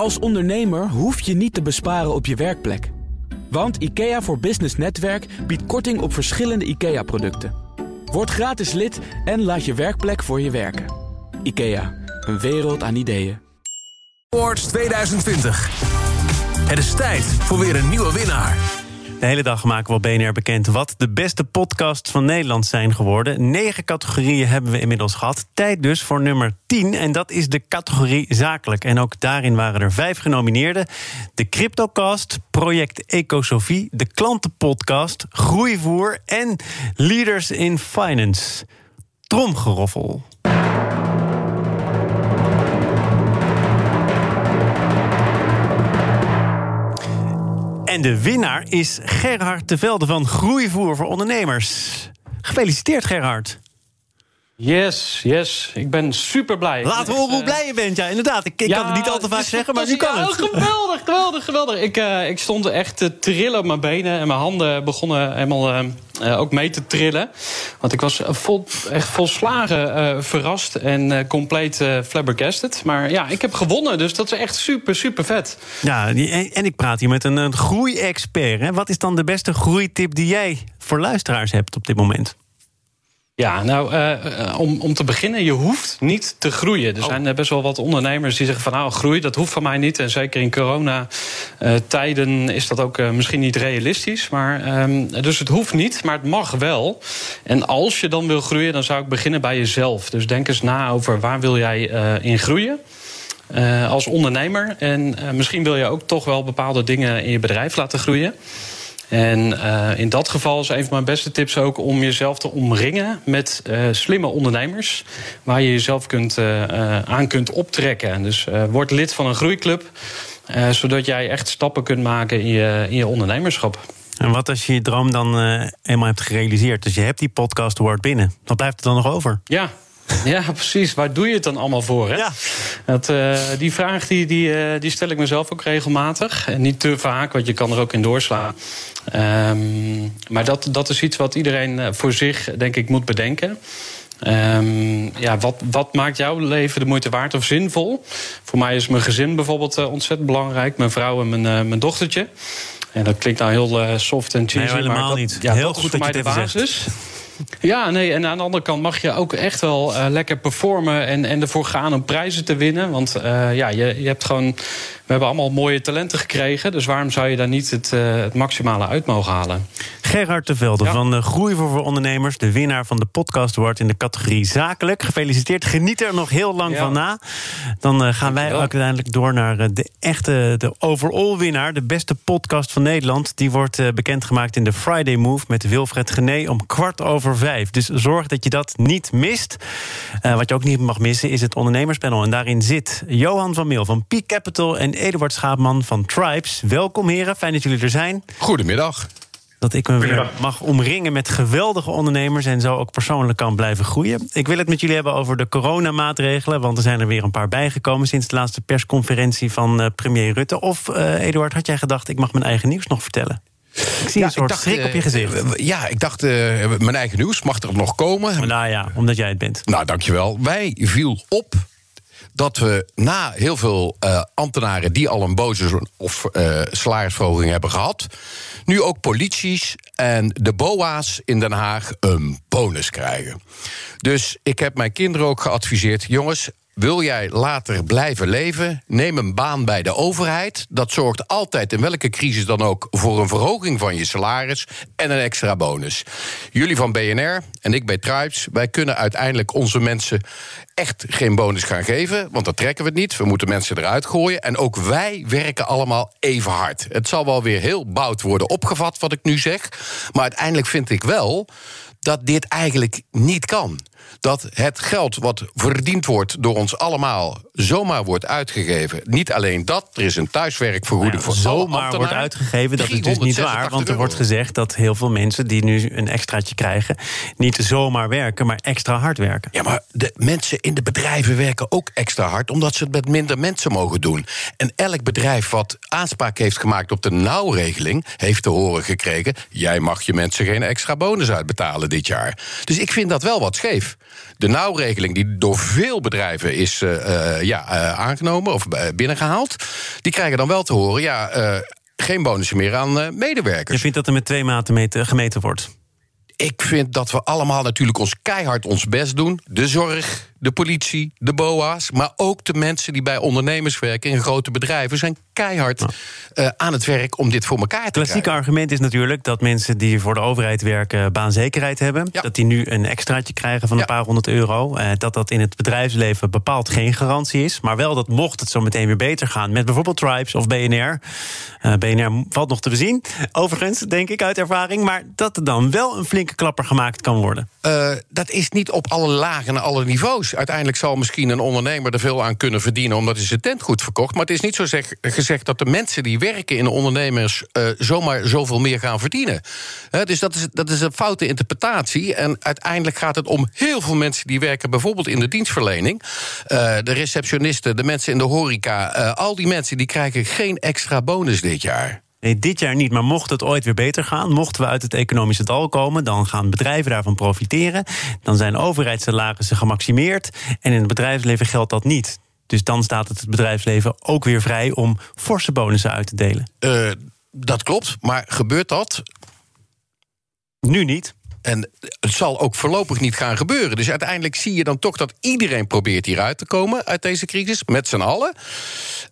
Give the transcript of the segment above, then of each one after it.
Als ondernemer hoef je niet te besparen op je werkplek. Want IKEA voor Business Netwerk biedt korting op verschillende IKEA-producten. Word gratis lid en laat je werkplek voor je werken. IKEA, een wereld aan ideeën. Awards 2020. Het is tijd voor weer een nieuwe winnaar. De hele dag maken we op BNR bekend wat de beste podcasts van Nederland zijn geworden. Negen categorieën hebben we inmiddels gehad. Tijd dus voor nummer 10 en dat is de categorie zakelijk. En ook daarin waren er vijf genomineerden. De Cryptocast, Project Ecosofie, de Klantenpodcast, Groeivoer en Leaders in Finance. Tromgeroffel. En de winnaar is Gerhard de Velde van Groeivoer voor Ondernemers. Gefeliciteerd, Gerhard. Yes, yes. Ik ben super blij. Laten we horen hoe blij je bent. Ja, inderdaad. Ik, ik Ja, kan het niet al te vaak zeggen, maar nu kan fantastisch. het. Ja, geweldig, geweldig, geweldig. Ik, eh, ik stond echt te trillen op mijn benen. En mijn handen begonnen helemaal eh, eh, ook mee te trillen. Want ik was vol, echt volslagen eh, verrast en eh, compleet eh, flabbergasted. Maar ja, ik heb gewonnen. Dus dat is echt super, super vet. Ja, en, en ik praat hier met een, een groeiexpert. hè. Wat is dan de beste groeitip die jij voor luisteraars hebt op dit moment? Ja, nou, eh, eh, om, om te beginnen, je hoeft niet te groeien. Er zijn eh, best wel wat ondernemers die zeggen van... nou, groei, dat hoeft van mij niet. En zeker in coronatijden is dat ook misschien niet realistisch. Maar, ehm, dus het hoeft niet, maar het mag wel. En als je dan wil groeien, dan zou ik beginnen bij jezelf. Dus denk eens na over waar wil jij in groeien. als ondernemer. En misschien wil je ook toch wel bepaalde dingen in je bedrijf laten groeien. En eh, in dat geval is een van mijn beste tips ook om jezelf te omringen met eh, slimme ondernemers. Waar je jezelf kunt, eh, aan kunt optrekken. En Dus word lid van een groeiclub. zodat jij echt stappen kunt maken in je, in je ondernemerschap. En wat als je je droom dan eenmaal hebt gerealiseerd? Dus je hebt die podcast award binnen. Wat blijft er dan nog over? Ja. Ja, precies. Waar doe je het dan allemaal voor? Hè? Ja. Dat, eh, die vraag die, die, eh, die stel ik mezelf ook regelmatig. En niet te vaak, want je kan er ook in doorslaan. Ehm, maar dat, dat is iets wat iedereen eh, voor zich, denk ik, moet bedenken. Ehm, ja, wat, wat maakt jouw leven de moeite waard of zinvol? Voor mij is mijn gezin bijvoorbeeld ontzettend belangrijk. Mijn vrouw en mijn, mijn dochtertje. En dat klinkt nou heel soft en cheesy. Nee, helemaal maar dat, niet. Ja, Heel dat is goed voor dat je mij het de even zegt. Ja, nee, en aan de andere kant mag je ook echt wel eh, lekker performen en, en ervoor gaan om prijzen te winnen. Want eh, ja, je, je hebt gewoon. We hebben allemaal mooie talenten gekregen. Dus waarom zou je daar niet het, eh, het maximale uit mogen halen? Gerhard de Velde Ja. van de Groei voor voor Ondernemers. De winnaar van de Podcast Award in de categorie Zakelijk. Gefeliciteerd. Geniet er nog heel lang Ja. van na. Dan eh, gaan wij uiteindelijk door naar eh, de echte, de overall winnaar. De beste podcast van Nederland. Die wordt eh, bekendgemaakt in de Friday Move met Wilfred Gené om kwart over vijf. Dus zorg dat je dat niet mist. Eh, wat je ook niet mag missen is het ondernemerspanel. En daarin zit Johan van Meel van Peak Capital en Eduard Schaapman van Tribes. Welkom heren, fijn dat jullie er zijn. Goedemiddag. Dat ik me weer mag omringen met geweldige ondernemers en zo ook persoonlijk kan blijven groeien. Ik wil het met jullie hebben over de coronamaatregelen, want er zijn er weer een paar bijgekomen sinds de laatste persconferentie van eh, premier Rutte. Of, eh, Eduard, had jij gedacht, ik mag mijn eigen nieuws nog vertellen? Ik zie een soort schrik op je eh, gezicht. ja, ik dacht, eh, mijn eigen nieuws mag er nog komen. nou ja, omdat jij het bent. Nou, dankjewel. Wij viel op dat we na heel veel eh, ambtenaren die al een boze of eh, salarisverhoging hebben gehad, nu ook polities en de BOA's in Den Haag een bonus krijgen. Dus ik heb mijn kinderen ook geadviseerd: jongens. Wil jij later blijven leven? Neem een baan bij de overheid. Dat zorgt altijd, in welke crisis dan ook, voor een verhoging van je salaris en een extra bonus. Jullie van BNR en ik bij Tribes, wij kunnen uiteindelijk onze mensen echt geen bonus gaan geven, want dat trekken we het niet. We moeten mensen eruit gooien. En ook wij werken allemaal even hard. Het zal wel weer heel bout worden opgevat, wat ik nu zeg. Maar uiteindelijk vind ik wel dat dit eigenlijk niet kan. Dat het geld wat verdiend wordt door ons allemaal zomaar wordt uitgegeven. Niet alleen dat, er is een thuiswerkvergoeding Nou ja, voor zomaar wordt uitgegeven, dat is dus niet waar. Want er wordt gezegd dat heel veel mensen die nu een extraatje krijgen, niet zomaar werken, maar extra hard werken. Ja, maar de mensen in de bedrijven werken ook extra hard, omdat ze het met minder mensen mogen doen. En elk bedrijf wat aanspraak heeft gemaakt op de nauwregeling, heeft te horen gekregen: jij mag je mensen geen extra bonus uitbetalen dit jaar. Dus ik vind dat wel wat scheef. De nauwregeling die door veel bedrijven is ja, aangenomen of binnengehaald, die krijgen dan wel te horen: ja, geen bonussen meer aan medewerkers. Je vindt dat er met twee maten gemeten wordt? Ik vind dat we allemaal natuurlijk ons keihard ons best doen. De zorg, de politie, de BOA's, maar ook de mensen die bij ondernemers werken in grote bedrijven zijn keihard uh, aan het werk om dit voor elkaar te krijgen. Het klassieke argument is natuurlijk dat mensen die voor de overheid werken baanzekerheid hebben. Ja. Dat die nu een extraatje krijgen van een paar honderd euro. Uh, dat dat in het bedrijfsleven bepaald geen garantie is. Maar wel dat mocht het zo meteen weer beter gaan met bijvoorbeeld Tribes of BNR. Uh, BNR valt nog te bezien, overigens, denk ik uit ervaring. Maar dat er dan wel een flinke klapper gemaakt kan worden. Dat is niet op alle lagen en alle niveaus. Uiteindelijk zal misschien een ondernemer er veel aan kunnen verdienen omdat hij zijn tent goed verkocht. Maar het is niet zo zeg, gezegd dat de mensen die werken in ondernemers uh, zomaar zoveel meer gaan verdienen. Dus dat is, dat is een foute interpretatie. En uiteindelijk gaat het om heel veel mensen die werken, bijvoorbeeld in de dienstverlening. Uh, de receptionisten, de mensen in de horeca. Uh, al die mensen die krijgen geen extra bonus dit jaar. Nee, dit jaar niet. Maar mocht het ooit weer beter gaan, mochten we uit het economische dal komen, dan gaan bedrijven daarvan profiteren. Dan zijn overheidssalarissen gemaximeerd. En in het bedrijfsleven geldt dat niet. Dus dan staat het, het bedrijfsleven ook weer vrij om forse bonussen uit te delen. Uh, dat klopt, maar gebeurt dat? Nu niet. En het zal ook voorlopig niet gaan gebeuren. Dus uiteindelijk zie je dan toch dat iedereen probeert hieruit te komen uit deze crisis, met z'n allen.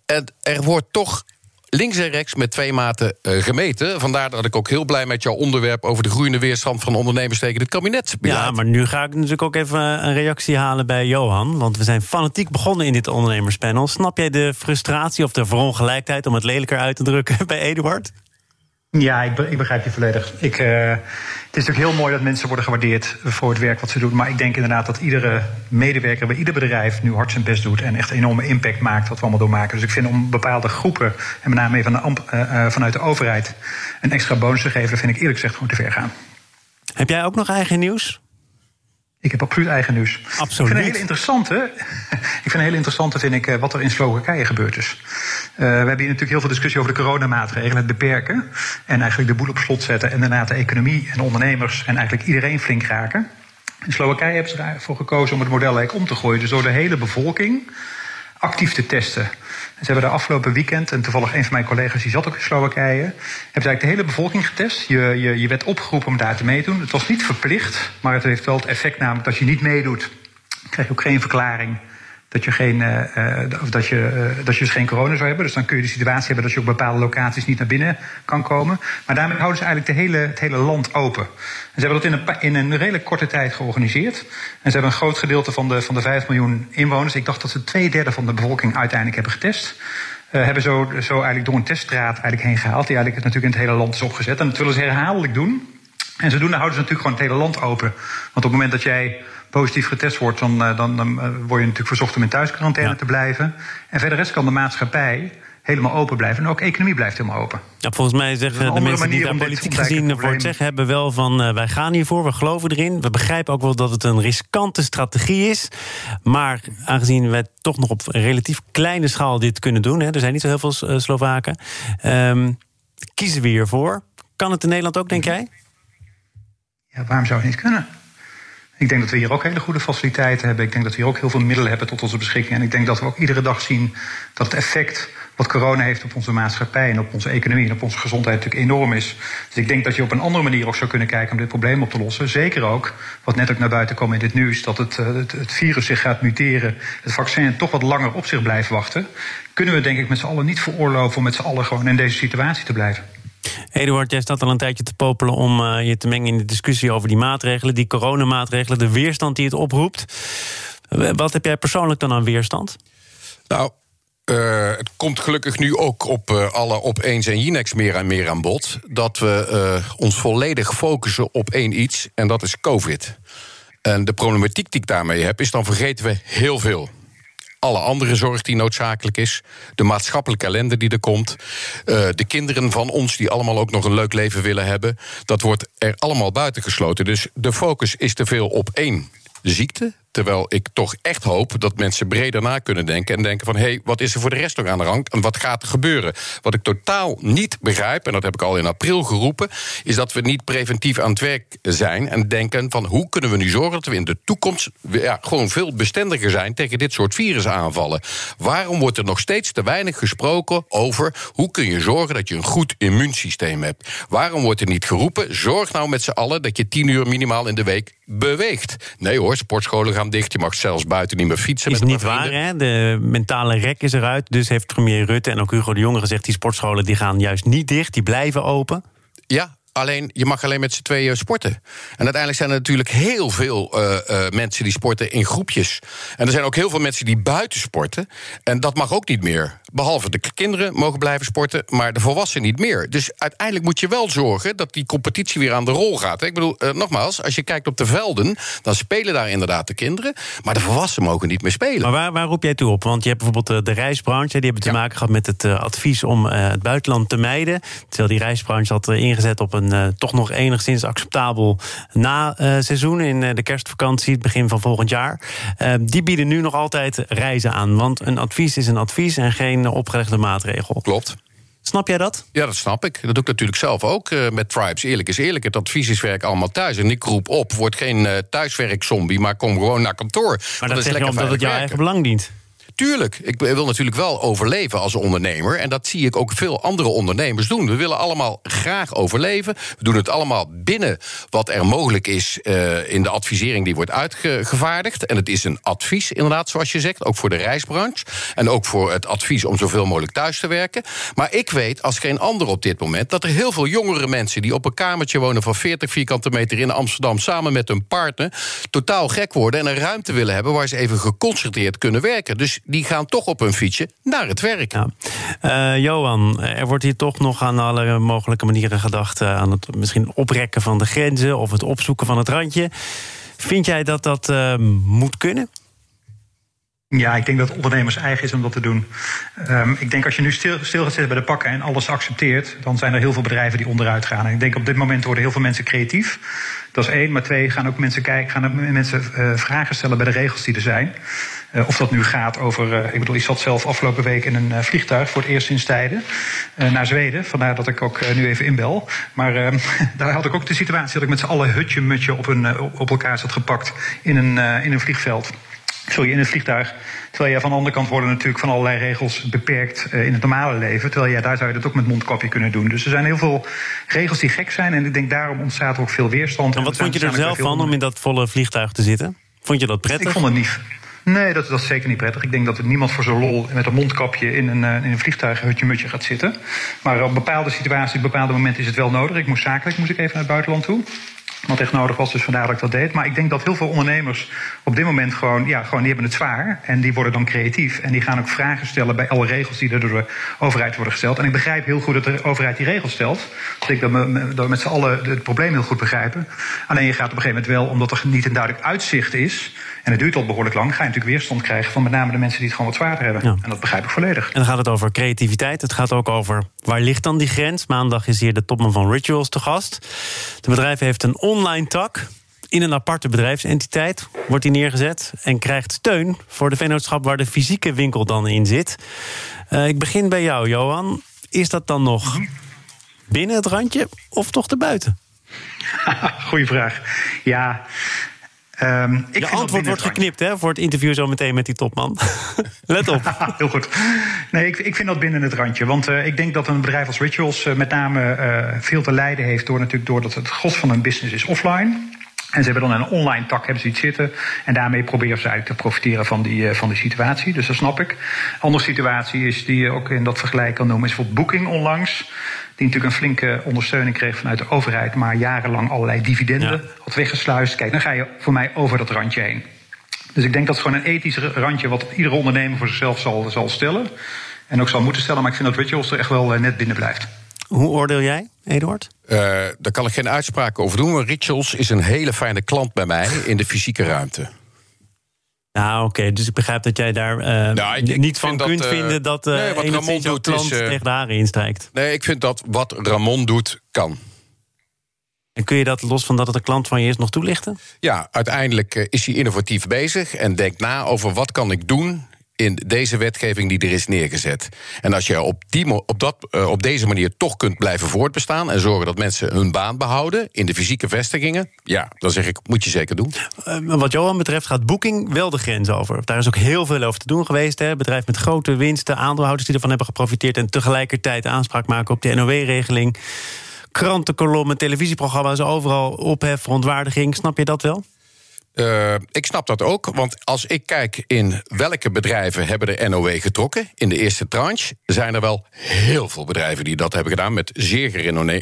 En er wordt toch links en rechts met twee maten uh, gemeten. Vandaar dat ik ook heel blij met jouw onderwerp over de groeiende weerstand van ondernemers tegen het kabinet. Ja, maar nu ga ik natuurlijk ook even een reactie halen bij Johan. Want we zijn fanatiek begonnen in dit ondernemerspanel. Snap jij de frustratie of de verongelijkheid, om het lelijker uit te drukken, bij Eduard? Ja, ik, ik, begrijp je volledig. Ik, uh, het is natuurlijk heel mooi dat mensen worden gewaardeerd voor het werk wat ze doen. Maar ik denk inderdaad dat iedere medewerker bij ieder bedrijf nu hard zijn best doet. En echt een enorme impact maakt wat we allemaal doormaken. Dus ik vind om bepaalde groepen, en met name van de, uh, uh, vanuit de overheid, een extra bonus te geven, vind ik eerlijk gezegd gewoon te ver gaan. Heb jij ook nog eigen nieuws? Ik heb absoluut eigen nieuws. Absoluut. Ik vind een hele interessante, ik vind een hele interessante vind ik, wat er in Slowakije gebeurd is. Uh, we hebben hier natuurlijk heel veel discussie over de coronamaatregelen, het beperken. En eigenlijk de boel op slot zetten. En daarna de economie en ondernemers en eigenlijk iedereen flink raken. In Slowakije hebben ze ervoor gekozen om het model eigenlijk om te gooien. Dus door de hele bevolking actief te testen. Ze hebben de afgelopen weekend, en toevallig een van mijn collega's die zat ook in Slowakije, hebben ze eigenlijk de hele bevolking getest. Je, je, je werd opgeroepen om daar te meedoen. Het was niet verplicht, maar het heeft wel het effect namelijk dat als je niet meedoet, krijg je ook geen verklaring dat je, geen, uh, of dat, je, uh, dat je dus geen corona zou hebben. Dus dan kun je de situatie hebben dat je op bepaalde locaties niet naar binnen kan komen. Maar daarmee houden ze eigenlijk hele, het hele land open. En ze hebben dat in een, in een redelijk korte tijd georganiseerd. En ze hebben een groot gedeelte van de, van de 5 miljoen inwoners. Ik dacht dat ze twee derde van de bevolking uiteindelijk hebben getest. Hebben zo, zo eigenlijk door een teststraat eigenlijk heen gehaald. Die eigenlijk natuurlijk in het hele land is opgezet. En dat willen ze herhaaldelijk doen. En zodoende houden ze natuurlijk gewoon het hele land open. Want op het moment dat jij positief getest wordt, dan, dan, dan word je natuurlijk verzocht om in thuisquarantaine ja. te blijven. En verder rest kan de maatschappij helemaal open blijven. En ook economie blijft helemaal open. Ja, volgens mij zeggen de mensen die daar politiek gezien voor het zeggen hebben wel van uh, wij gaan hiervoor, we geloven erin. We begrijpen ook wel dat het een riskante strategie is. Maar aangezien wij toch nog op relatief kleine schaal dit kunnen doen, hè, er zijn niet zo heel veel Slovaken, um, kiezen we hiervoor. Kan het in Nederland ook, denk jij? Waarom zou het niet kunnen? Ik denk dat we hier ook hele goede faciliteiten hebben. Ik denk dat we hier ook heel veel middelen hebben tot onze beschikking. En ik denk dat we ook iedere dag zien dat het effect wat corona heeft op onze maatschappij en op onze economie en op onze gezondheid natuurlijk enorm is. Dus ik denk dat je op een andere manier ook zou kunnen kijken om dit probleem op te lossen. Zeker ook, wat net ook naar buiten kwam in dit nieuws, dat het, het, het virus zich gaat muteren, het vaccin toch wat langer op zich blijft wachten. Kunnen we denk ik met z'n allen niet veroorloven om met z'n allen gewoon in deze situatie te blijven. Eduard, jij staat al een tijdje te popelen om uh, je te mengen in de discussie over die maatregelen, die coronamaatregelen, de weerstand die het oproept. Wat heb jij persoonlijk dan aan weerstand? Nou, uh, het komt gelukkig nu ook op alle opeens en Jinex meer en meer aan bod. Dat we ons volledig focussen op één iets, en dat is COVID. En de problematiek die ik daarmee heb, is dan vergeten we heel veel alle andere zorg die noodzakelijk is, de maatschappelijke ellende die er komt, uh, de kinderen van ons die allemaal ook nog een leuk leven willen hebben, dat wordt er allemaal buitengesloten. Dus de focus is te veel op één ziekte, Terwijl ik toch echt hoop dat mensen breder na kunnen denken. En denken van, hé, hey, wat is er voor de rest nog aan de hand? En wat gaat er gebeuren? Wat ik totaal niet begrijp, en dat heb ik al in april geroepen... is dat we niet preventief aan het werk zijn en denken van... hoe kunnen we nu zorgen dat we in de toekomst ja, gewoon veel bestendiger zijn... tegen dit soort virusaanvallen? Waarom wordt er nog steeds te weinig gesproken over... hoe kun je zorgen dat je een goed immuunsysteem hebt? Waarom wordt er niet geroepen, zorg nou met z'n allen... dat je tien uur minimaal in de week beweegt? Nee hoor, sportscholen gaan dicht, je mag zelfs buiten niet meer fietsen. Is met niet waar, hè? De mentale rek is eruit. Dus heeft premier Rutte en ook Hugo de Jonge gezegd... die sportscholen die gaan juist niet dicht, die blijven open. Ja, Alleen, je mag alleen met z'n tweeën sporten. En uiteindelijk zijn er natuurlijk heel veel uh, uh, mensen die sporten in groepjes. En er zijn ook heel veel mensen die buiten sporten. En dat mag ook niet meer. Behalve de kinderen mogen blijven sporten, maar de volwassenen niet meer. Dus uiteindelijk moet je wel zorgen dat die competitie weer aan de rol gaat. Ik bedoel, uh, nogmaals, als je kijkt op de velden, dan spelen daar inderdaad de kinderen. Maar de volwassenen mogen niet meer spelen. Maar waar, waar roep jij toe op? Want je hebt bijvoorbeeld de reisbranche, die hebben te ja. maken gehad met het advies om het buitenland te mijden. Terwijl die reisbranche had ingezet op een uh, toch nog enigszins acceptabel na-seizoen... in de kerstvakantie, het begin van volgend jaar. Die bieden nu nog altijd reizen aan. Want een advies is een advies en geen opgelegde maatregel. Klopt. Snap jij dat? Ja, dat snap ik. Dat doe ik natuurlijk zelf ook uh, met Tribes. Eerlijk is eerlijk, het advies is werk allemaal thuis. En ik roep op, word geen uh, thuiswerkzombie... maar kom gewoon naar kantoor. Maar dat, dat is lekker omdat het jouw eigen belang dient. Tuurlijk, ik wil natuurlijk wel overleven als ondernemer. En dat zie ik ook veel andere ondernemers doen. We willen allemaal graag overleven. We doen het allemaal binnen wat er mogelijk is uh, in de advisering die wordt uitgevaardigd. En het is een advies, inderdaad, zoals je zegt, ook voor de reisbranche. En ook voor het advies om zoveel mogelijk thuis te werken. Maar ik weet als geen ander op dit moment dat er heel veel jongere mensen die op een kamertje wonen van 40 vierkante meter in Amsterdam samen met hun partner totaal gek worden en een ruimte willen hebben waar ze even geconcentreerd kunnen werken. Dus die gaan toch op hun fietsje naar het werk. Ja. Uh, Johan, er wordt hier toch nog aan alle mogelijke manieren gedacht... Uh, aan het misschien oprekken van de grenzen of het opzoeken van het randje. Vind jij dat dat uh, moet kunnen? Ja, ik denk dat het ondernemers eigen is om dat te doen. Um, ik denk als je nu stil, stil gaat zitten bij de pakken en alles accepteert, dan zijn er heel veel bedrijven die onderuit gaan. En ik denk op dit moment worden heel veel mensen creatief. Dat is één, maar twee, gaan ook mensen kijken, gaan ook mensen uh, vragen stellen bij de regels die er zijn. Uh, of dat nu gaat over. Uh, ik bedoel, ik zat zelf afgelopen week in een uh, vliegtuig voor het eerst sinds tijden naar Zweden. Vandaar dat ik ook nu even inbel. Maar ehm, daar had ik ook de situatie dat ik met z'n allen hutje mutje op, een, op elkaar zat gepakt in een, in een vliegveld. Sorry, in het vliegtuig. Terwijl je van de andere kant worden natuurlijk van allerlei regels beperkt uh, in het normale leven. Terwijl ja, daar zou je dat ook met mondkapje kunnen doen. Dus er zijn heel veel regels die gek zijn. En ik denk daarom ontstaat er ook veel weerstand. En wat vond je er zelf van om in dat volle vliegtuig te zitten? Vond je dat prettig? Ik vond het niet. Nee, dat, dat is zeker niet prettig. Ik denk dat er niemand voor zo'n lol met een mondkapje in een, in een vliegtuig hutje mutje gaat zitten. Maar op bepaalde situaties, op bepaalde momenten is het wel nodig. Ik moest zakelijk, moest ik even naar het buitenland toe wat echt nodig was, dus vandaar dat ik dat deed. Maar ik denk dat heel veel ondernemers op dit moment gewoon, ja, gewoon die hebben het zwaar. En die worden dan creatief. En die gaan ook vragen stellen bij alle regels die er door de overheid worden gesteld. En ik begrijp heel goed dat de overheid die regels stelt. Dus ik denk dat dat we met z'n allen het probleem heel goed begrijpen. Alleen je gaat op een gegeven moment wel, omdat er niet een duidelijk uitzicht is. En het duurt al behoorlijk lang, ga je natuurlijk weerstand krijgen van met name de mensen die het gewoon wat zwaarder hebben. Ja. En dat begrijp ik volledig. En dan gaat het over creativiteit. Het gaat ook over waar ligt dan die grens. Maandag is hier de topman van Rituals te gast. Het bedrijf heeft een online tak. In een aparte bedrijfsentiteit wordt die neergezet en krijgt steun voor de vennootschap waar de fysieke winkel dan in zit. Uh, ik begin bij jou, Johan. Is dat dan nog binnen het randje of toch erbuiten? Goeie vraag. Ja, Um, ik Je antwoord wordt geknipt hè, voor het interview zo meteen met die topman. Let op. Heel goed. Nee, ik, ik, vind dat binnen het randje. Want uh, ik denk dat een bedrijf als Rituals uh, met name uh, veel te lijden heeft... door natuurlijk doordat het gros van hun business is offline... En ze hebben dan een online tak hebben ze iets zitten. En daarmee proberen ze eigenlijk te profiteren van die, van die situatie. Dus dat snap ik. Een andere situatie is die je ook in dat vergelijk kan noemen, is bijvoorbeeld Booking onlangs die natuurlijk een flinke ondersteuning kreeg vanuit de overheid, maar jarenlang allerlei dividenden ja. had weggesluist. Kijk, dan ga je voor mij over dat randje heen. Dus ik denk dat het gewoon een ethisch randje wat iedere ondernemer voor zichzelf zal, zal stellen. En ook zal moeten stellen, maar ik vind dat Rituals er echt wel net binnen blijft. Hoe oordeel jij, Eduard? Uh, daar kan ik geen uitspraken over doen. Maar Rituals is een hele fijne klant bij mij in de fysieke ruimte. Nou, oké. Okay. Dus ik begrijp dat jij daar uh, nou, ik, niet van kunt dat, uh, vinden dat uh, nee, wat Ramon doet klant is, tegen de haren instrijkt. Nee, ik vind dat wat Ramon doet, kan. En kun je dat los van dat het een klant van je is nog toelichten? Ja, uiteindelijk eh, is hij innovatief bezig en denkt na over wat kan ik doen in deze wetgeving die er is neergezet. En als je op, die, op, dat, uh, op deze manier toch kunt blijven voortbestaan en zorgen dat mensen hun baan behouden in de fysieke vestigingen, ja, dan zeg ik, moet je zeker doen. Uh, wat Johan betreft gaat Booking wel de grens over. Daar is ook heel veel over te doen geweest. Hè. Bedrijf met grote winsten, aandeelhouders die ervan hebben geprofiteerd en tegelijkertijd aanspraak maken op de NOW-regeling. Krantenkolommen, televisieprogramma's, overal ophef, verontwaardiging. Snap je dat wel? Uh, ik snap dat ook, want als ik kijk in welke bedrijven hebben de NOW getrokken in de eerste tranche, zijn er wel heel veel bedrijven die dat hebben gedaan met zeer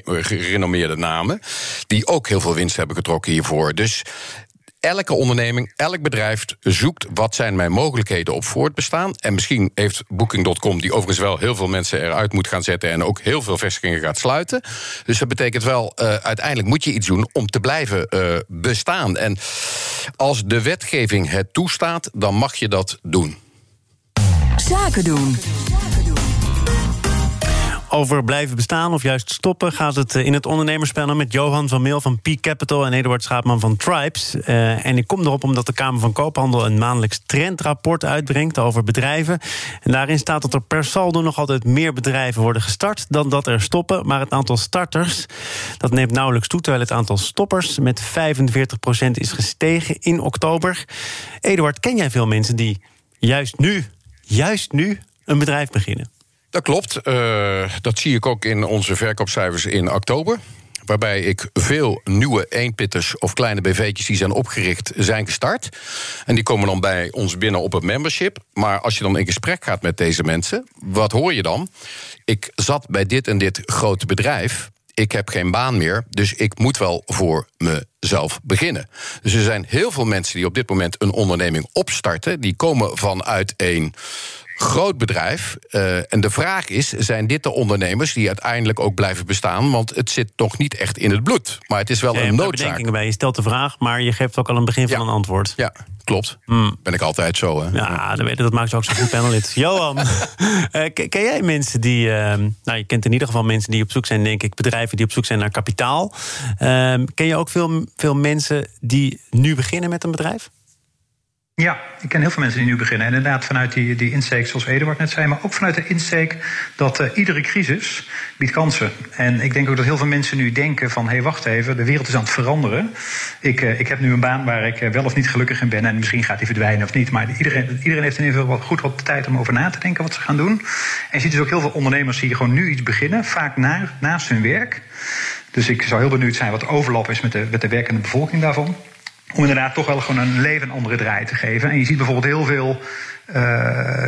gerenommeerde namen, die ook heel veel winst hebben getrokken hiervoor. Dus elke onderneming, elk bedrijf zoekt wat zijn mijn mogelijkheden op voortbestaan. En misschien heeft Booking.com, die overigens wel heel veel mensen eruit moet gaan zetten en ook heel veel vestigingen gaat sluiten. Dus dat betekent wel, uh, uiteindelijk moet je iets doen om te blijven uh, bestaan. En als de wetgeving het toestaat, dan mag je dat doen. Zaken doen. Over blijven bestaan of juist stoppen gaat het in het ondernemerspanel met Johan van Meel van Peak Capital en Eduard Schaapman van Tribes. Uh, en ik kom erop omdat de Kamer van Koophandel een maandelijks trendrapport uitbrengt over bedrijven. En daarin staat dat er per saldo nog altijd meer bedrijven worden gestart dan dat er stoppen. Maar het aantal starters dat neemt nauwelijks toe, terwijl het aantal stoppers met 45% is gestegen in oktober. Eduard, ken jij veel mensen die juist nu, juist nu een bedrijf beginnen? Dat klopt. Uh, dat zie ik ook in onze verkoopcijfers in oktober. Waarbij ik veel nieuwe eenpitters of kleine BV'tjes die zijn opgericht, zijn gestart. En die komen dan bij ons binnen op het membership. Maar als je dan in gesprek gaat met deze mensen, wat hoor je dan? Ik zat bij dit en dit grote bedrijf. Ik heb geen baan meer, dus ik moet wel voor mezelf beginnen. Dus er zijn heel veel mensen die op dit moment een onderneming opstarten. Die komen vanuit een groot bedrijf. Uh, en de vraag is: zijn dit de ondernemers die uiteindelijk ook blijven bestaan? Want het zit toch niet echt in het bloed. Maar het is wel een noodzaak. Bij. Je stelt de vraag, maar je geeft ook al een begin van een antwoord. Ja, klopt. Mm. Ben ik altijd zo, hè? Ja, dat, weet, dat maakt je ook zo'n goed panelid. Johan, uh, ken, jij mensen die... Uh, nou, je kent in ieder geval mensen die op zoek zijn, denk ik... bedrijven die op zoek zijn naar kapitaal. ken je ook veel, veel mensen die nu beginnen met een bedrijf? Ja, ik ken heel veel mensen die nu beginnen. En inderdaad vanuit die, die insteek, zoals Eduard net zei, maar ook vanuit de insteek dat uh, iedere crisis biedt kansen. En ik denk ook dat heel veel mensen nu denken van, hé, hey, wacht even, de wereld is aan het veranderen. Ik, uh, ik heb nu een baan waar ik uh, wel of niet gelukkig in ben en misschien gaat die verdwijnen of niet. Maar iedereen, iedereen heeft in ieder geval goed wat tijd om over na te denken wat ze gaan doen. En je ziet dus ook heel veel ondernemers die gewoon nu iets beginnen, vaak na, naast hun werk. Dus ik zou heel benieuwd zijn wat de overlap is met de, met de werkende bevolking daarvan om inderdaad toch wel gewoon een leven een andere draai te geven. En je ziet bijvoorbeeld heel veel. Uh,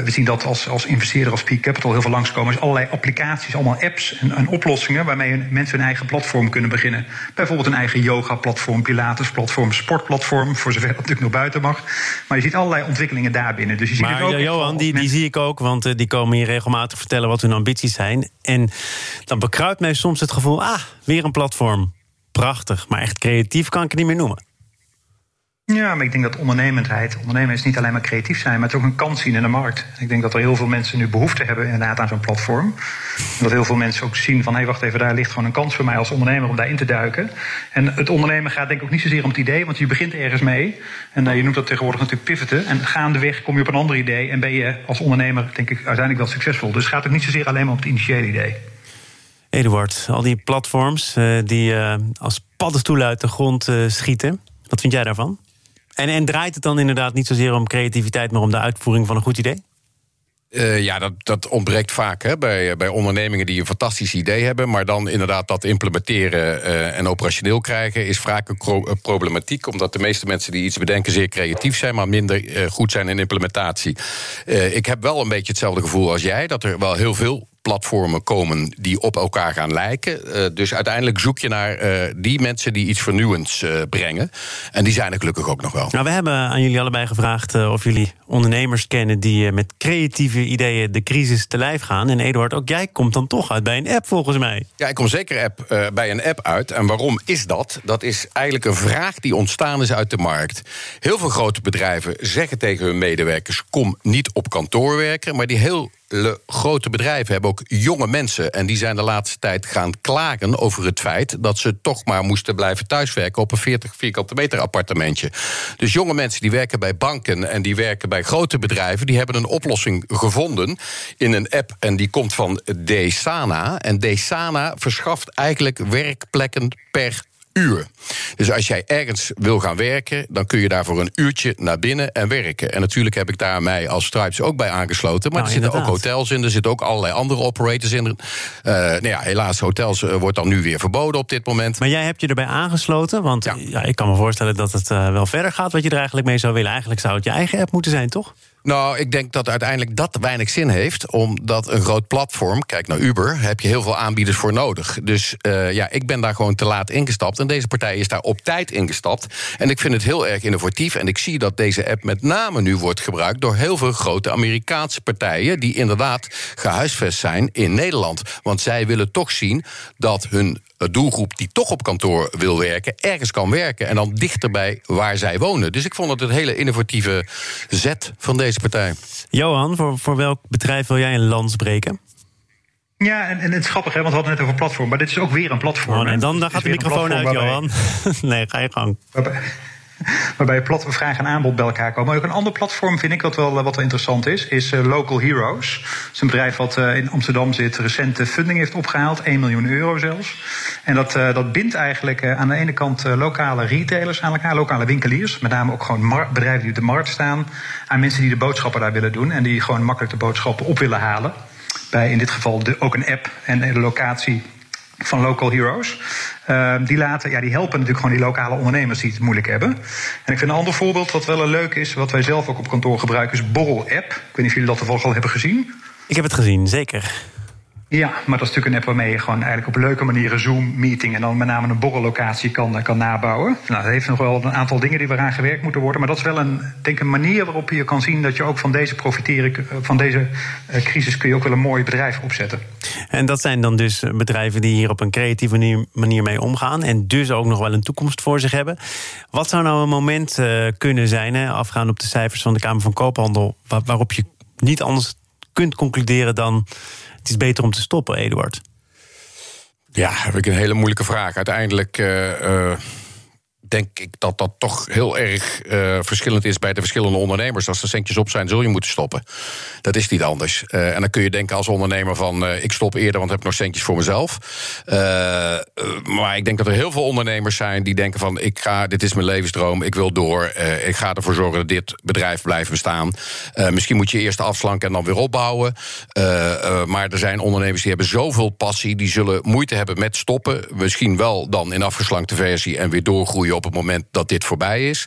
we zien dat als, als investeerder, als Peak Capital, heel veel langskomen. Dus allerlei applicaties, allemaal apps en, en, oplossingen waarmee mensen hun eigen platform kunnen beginnen. Bijvoorbeeld een eigen yoga-platform, Pilates-platform, sportplatform, voor zover dat natuurlijk nog buiten mag. Maar je ziet allerlei ontwikkelingen daarbinnen. Dus je ziet maar het ook Johan, die, die zie ik ook, want uh, die komen hier regelmatig vertellen wat hun ambities zijn. En dan bekruipt mij soms het gevoel: ah, weer een platform. Prachtig, maar echt creatief kan ik het niet meer noemen. Ja, maar ik denk dat ondernemendheid, ondernemen is niet alleen maar creatief zijn, maar het is ook een kans zien in de markt. Ik denk dat er heel veel mensen nu behoefte hebben inderdaad aan zo'n platform. En dat heel veel mensen ook zien van, hé, hey, wacht even, daar ligt gewoon een kans voor mij als ondernemer om daarin te duiken. En het ondernemen gaat denk ik ook niet zozeer om het idee, want je begint ergens mee. En uh, je noemt dat tegenwoordig natuurlijk pivoten. En gaandeweg kom je op een ander idee en ben je als ondernemer, denk ik, uiteindelijk wel succesvol. Dus het gaat ook niet zozeer alleen maar om het initiële idee. Eduard, al die platforms uh, die uh, als paddenstoelen uit de grond schieten, wat vind jij daarvan? En, draait het dan inderdaad niet zozeer om creativiteit, maar om de uitvoering van een goed idee? Uh, ja, dat, dat ontbreekt vaak hè, bij, bij ondernemingen die een fantastisch idee hebben. Maar dan inderdaad dat implementeren uh, en operationeel krijgen is vaak een problematiek. Omdat de meeste mensen die iets bedenken zeer creatief zijn, maar minder goed zijn in implementatie. ik heb wel een beetje hetzelfde gevoel als jij, dat er wel heel veel platformen komen die op elkaar gaan lijken. Uh, dus uiteindelijk zoek je naar uh, die mensen die iets vernieuwends uh, brengen. En die zijn er gelukkig ook nog wel. Nou, we hebben aan jullie allebei gevraagd of jullie ondernemers kennen die met creatieve ideeën de crisis te lijf gaan. En Eduard, ook jij komt dan toch uit bij een app volgens mij. Ja, ik kom zeker app, bij een app uit. En waarom is dat? Dat is eigenlijk een vraag die ontstaan is uit de markt. Heel veel grote bedrijven zeggen tegen hun medewerkers: kom niet op kantoor werken. Maar die heel grote bedrijven hebben ook jonge mensen. En die zijn de laatste tijd gaan klagen over het feit dat ze toch maar moesten blijven thuiswerken op een 40 vierkante meter appartementje. Dus jonge mensen die werken bij banken en die werken bij grote bedrijven, die hebben een oplossing gevonden in een app. En die komt van Desana. En Desana verschaft eigenlijk werkplekken per uur. Dus als jij ergens wil gaan werken, dan kun je daar voor een uurtje naar binnen en werken. En natuurlijk heb ik daar mij als Stripes ook bij aangesloten. Maar Nou, er zitten ook hotels in, er zitten ook allerlei andere operators in. Eh nou ja, helaas, hotels eh, wordt dan nu weer verboden op dit moment. Maar jij hebt je erbij aangesloten, want Ja. ja. ik kan me voorstellen dat het eh, wel verder gaat wat je er eigenlijk mee zou willen. Eigenlijk zou het je eigen app moeten zijn, toch? Nou, ik denk dat uiteindelijk dat weinig zin heeft. Omdat een groot platform, kijk naar Uber, heb je heel veel aanbieders voor nodig. Dus eh, ja, ik ben daar gewoon te laat ingestapt. En deze partij is daar op tijd ingestapt. En ik vind het heel erg innovatief. En ik zie dat deze app met name nu wordt gebruikt door heel veel grote Amerikaanse partijen. die inderdaad gehuisvest zijn in Nederland. Want zij willen toch zien dat hun doelgroep die toch op kantoor wil werken, ergens kan werken. En dan dichterbij waar zij wonen. Dus ik vond het een hele innovatieve zet van deze partij. Johan, voor, voor welk bedrijf wil jij een lans breken? Ja, en, en het is grappig, hè, want we hadden het net over platform. Maar dit is ook weer een platform. Oh, en dan, dan gaat de microfoon uit, Johan. nee, ga je gang. Waarbij, waarbij plat, vraag en aanbod bij elkaar komen. Maar ook een ander platform vind ik wat wel, wat wel interessant is, is eh, Local Heroes. Het is een bedrijf wat eh, in Amsterdam zit, recente funding heeft opgehaald, 1 miljoen euro zelfs. En dat, eh, dat bindt eigenlijk eh, aan de ene kant eh, lokale retailers aan elkaar, lokale winkeliers, met name ook gewoon bedrijven die op de markt staan, aan mensen die de boodschappen daar willen doen en die gewoon makkelijk de boodschappen op willen halen. Bij in dit geval de, ook een app en de locatie van Local Heroes. Ehm, die, laten, ja, die helpen natuurlijk gewoon die lokale ondernemers die het moeilijk hebben. En ik vind een ander voorbeeld wat wel een leuk is, wat wij zelf ook op kantoor gebruiken, is Borrel App. Ik weet niet of jullie dat toevallig al hebben gezien. Ik heb het gezien, zeker. Ja, maar dat is natuurlijk een app waarmee je gewoon eigenlijk op leuke manieren Zoom-meeting en dan met name een borrellocatie kan, eh, kan nabouwen. Nou, dat heeft nog wel een aantal dingen die eraan gewerkt moeten worden. Maar dat is wel een, denk een manier waarop je kan zien dat je ook van deze profiteren, eh, van deze eh, crisis kun je ook wel een mooi bedrijf opzetten. En dat zijn dan dus bedrijven die hier op een creatieve manier, mee omgaan. En dus ook nog wel een toekomst voor zich hebben. Wat zou nou een moment kunnen zijn, hè, op de cijfers van de Kamer van Koophandel, waar- waarop je niet anders kunt concluderen dan is beter om te stoppen, Eduard? Ja, heb ik een hele moeilijke vraag. Uiteindelijk eh, eh, denk ik dat dat toch heel erg eh, verschillend is bij de verschillende ondernemers. Als er centjes op zijn, zul je moeten stoppen. Dat is niet anders. Eh, en dan kun je denken als ondernemer van eh, ik stop eerder, want heb nog centjes voor mezelf. Maar ik denk dat er heel veel ondernemers zijn die denken van ik ga, dit is mijn levensdroom, ik wil door. Ik ga ervoor zorgen dat dit bedrijf blijft bestaan. Misschien moet je eerst afslanken en dan weer opbouwen. Maar er zijn ondernemers die hebben zoveel passie, die zullen moeite hebben met stoppen. Misschien wel dan in afgeslankte versie en weer doorgroeien op het moment dat dit voorbij is.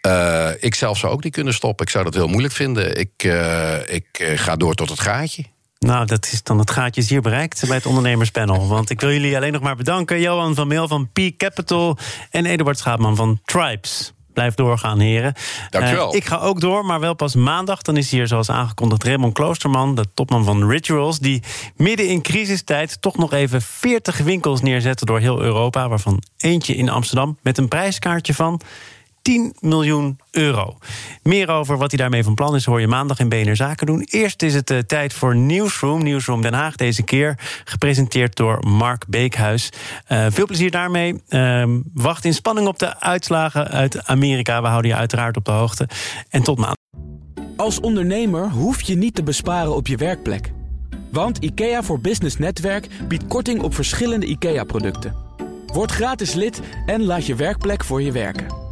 Eh, ik zelf zou ook niet kunnen stoppen. Ik zou dat heel moeilijk vinden. Ik, eh, ik eh, ga door tot het gaatje. Nou, dat is dan het gaatje is hier bereikt bij het ondernemerspanel. Want ik wil jullie alleen nog maar bedanken. Johan van Meel van P Capital en Eduard Schaapman van Tribes. Blijf doorgaan, heren. Dankjewel. Eh, ik ga ook door, maar wel pas maandag. Dan is hier, zoals aangekondigd, Raymond Kloosterman, de topman van Rituals... die midden in crisistijd toch nog even 40 winkels neerzetten door heel Europa... waarvan eentje in Amsterdam met een prijskaartje van 10 miljoen euro. Meer over wat hij daarmee van plan is hoor je maandag in BNR Zaken doen. Eerst is het eh, tijd voor Newsroom. Newsroom Den Haag deze keer. Gepresenteerd door Mark Beekhuis. Eh, veel plezier daarmee. Ehm, wacht in spanning op de uitslagen uit Amerika. We houden je uiteraard op de hoogte. En tot maandag. Als ondernemer hoef je niet te besparen op je werkplek. Want IKEA voor Business Netwerk biedt korting op verschillende IKEA-producten. Word gratis lid en laat je werkplek voor je werken.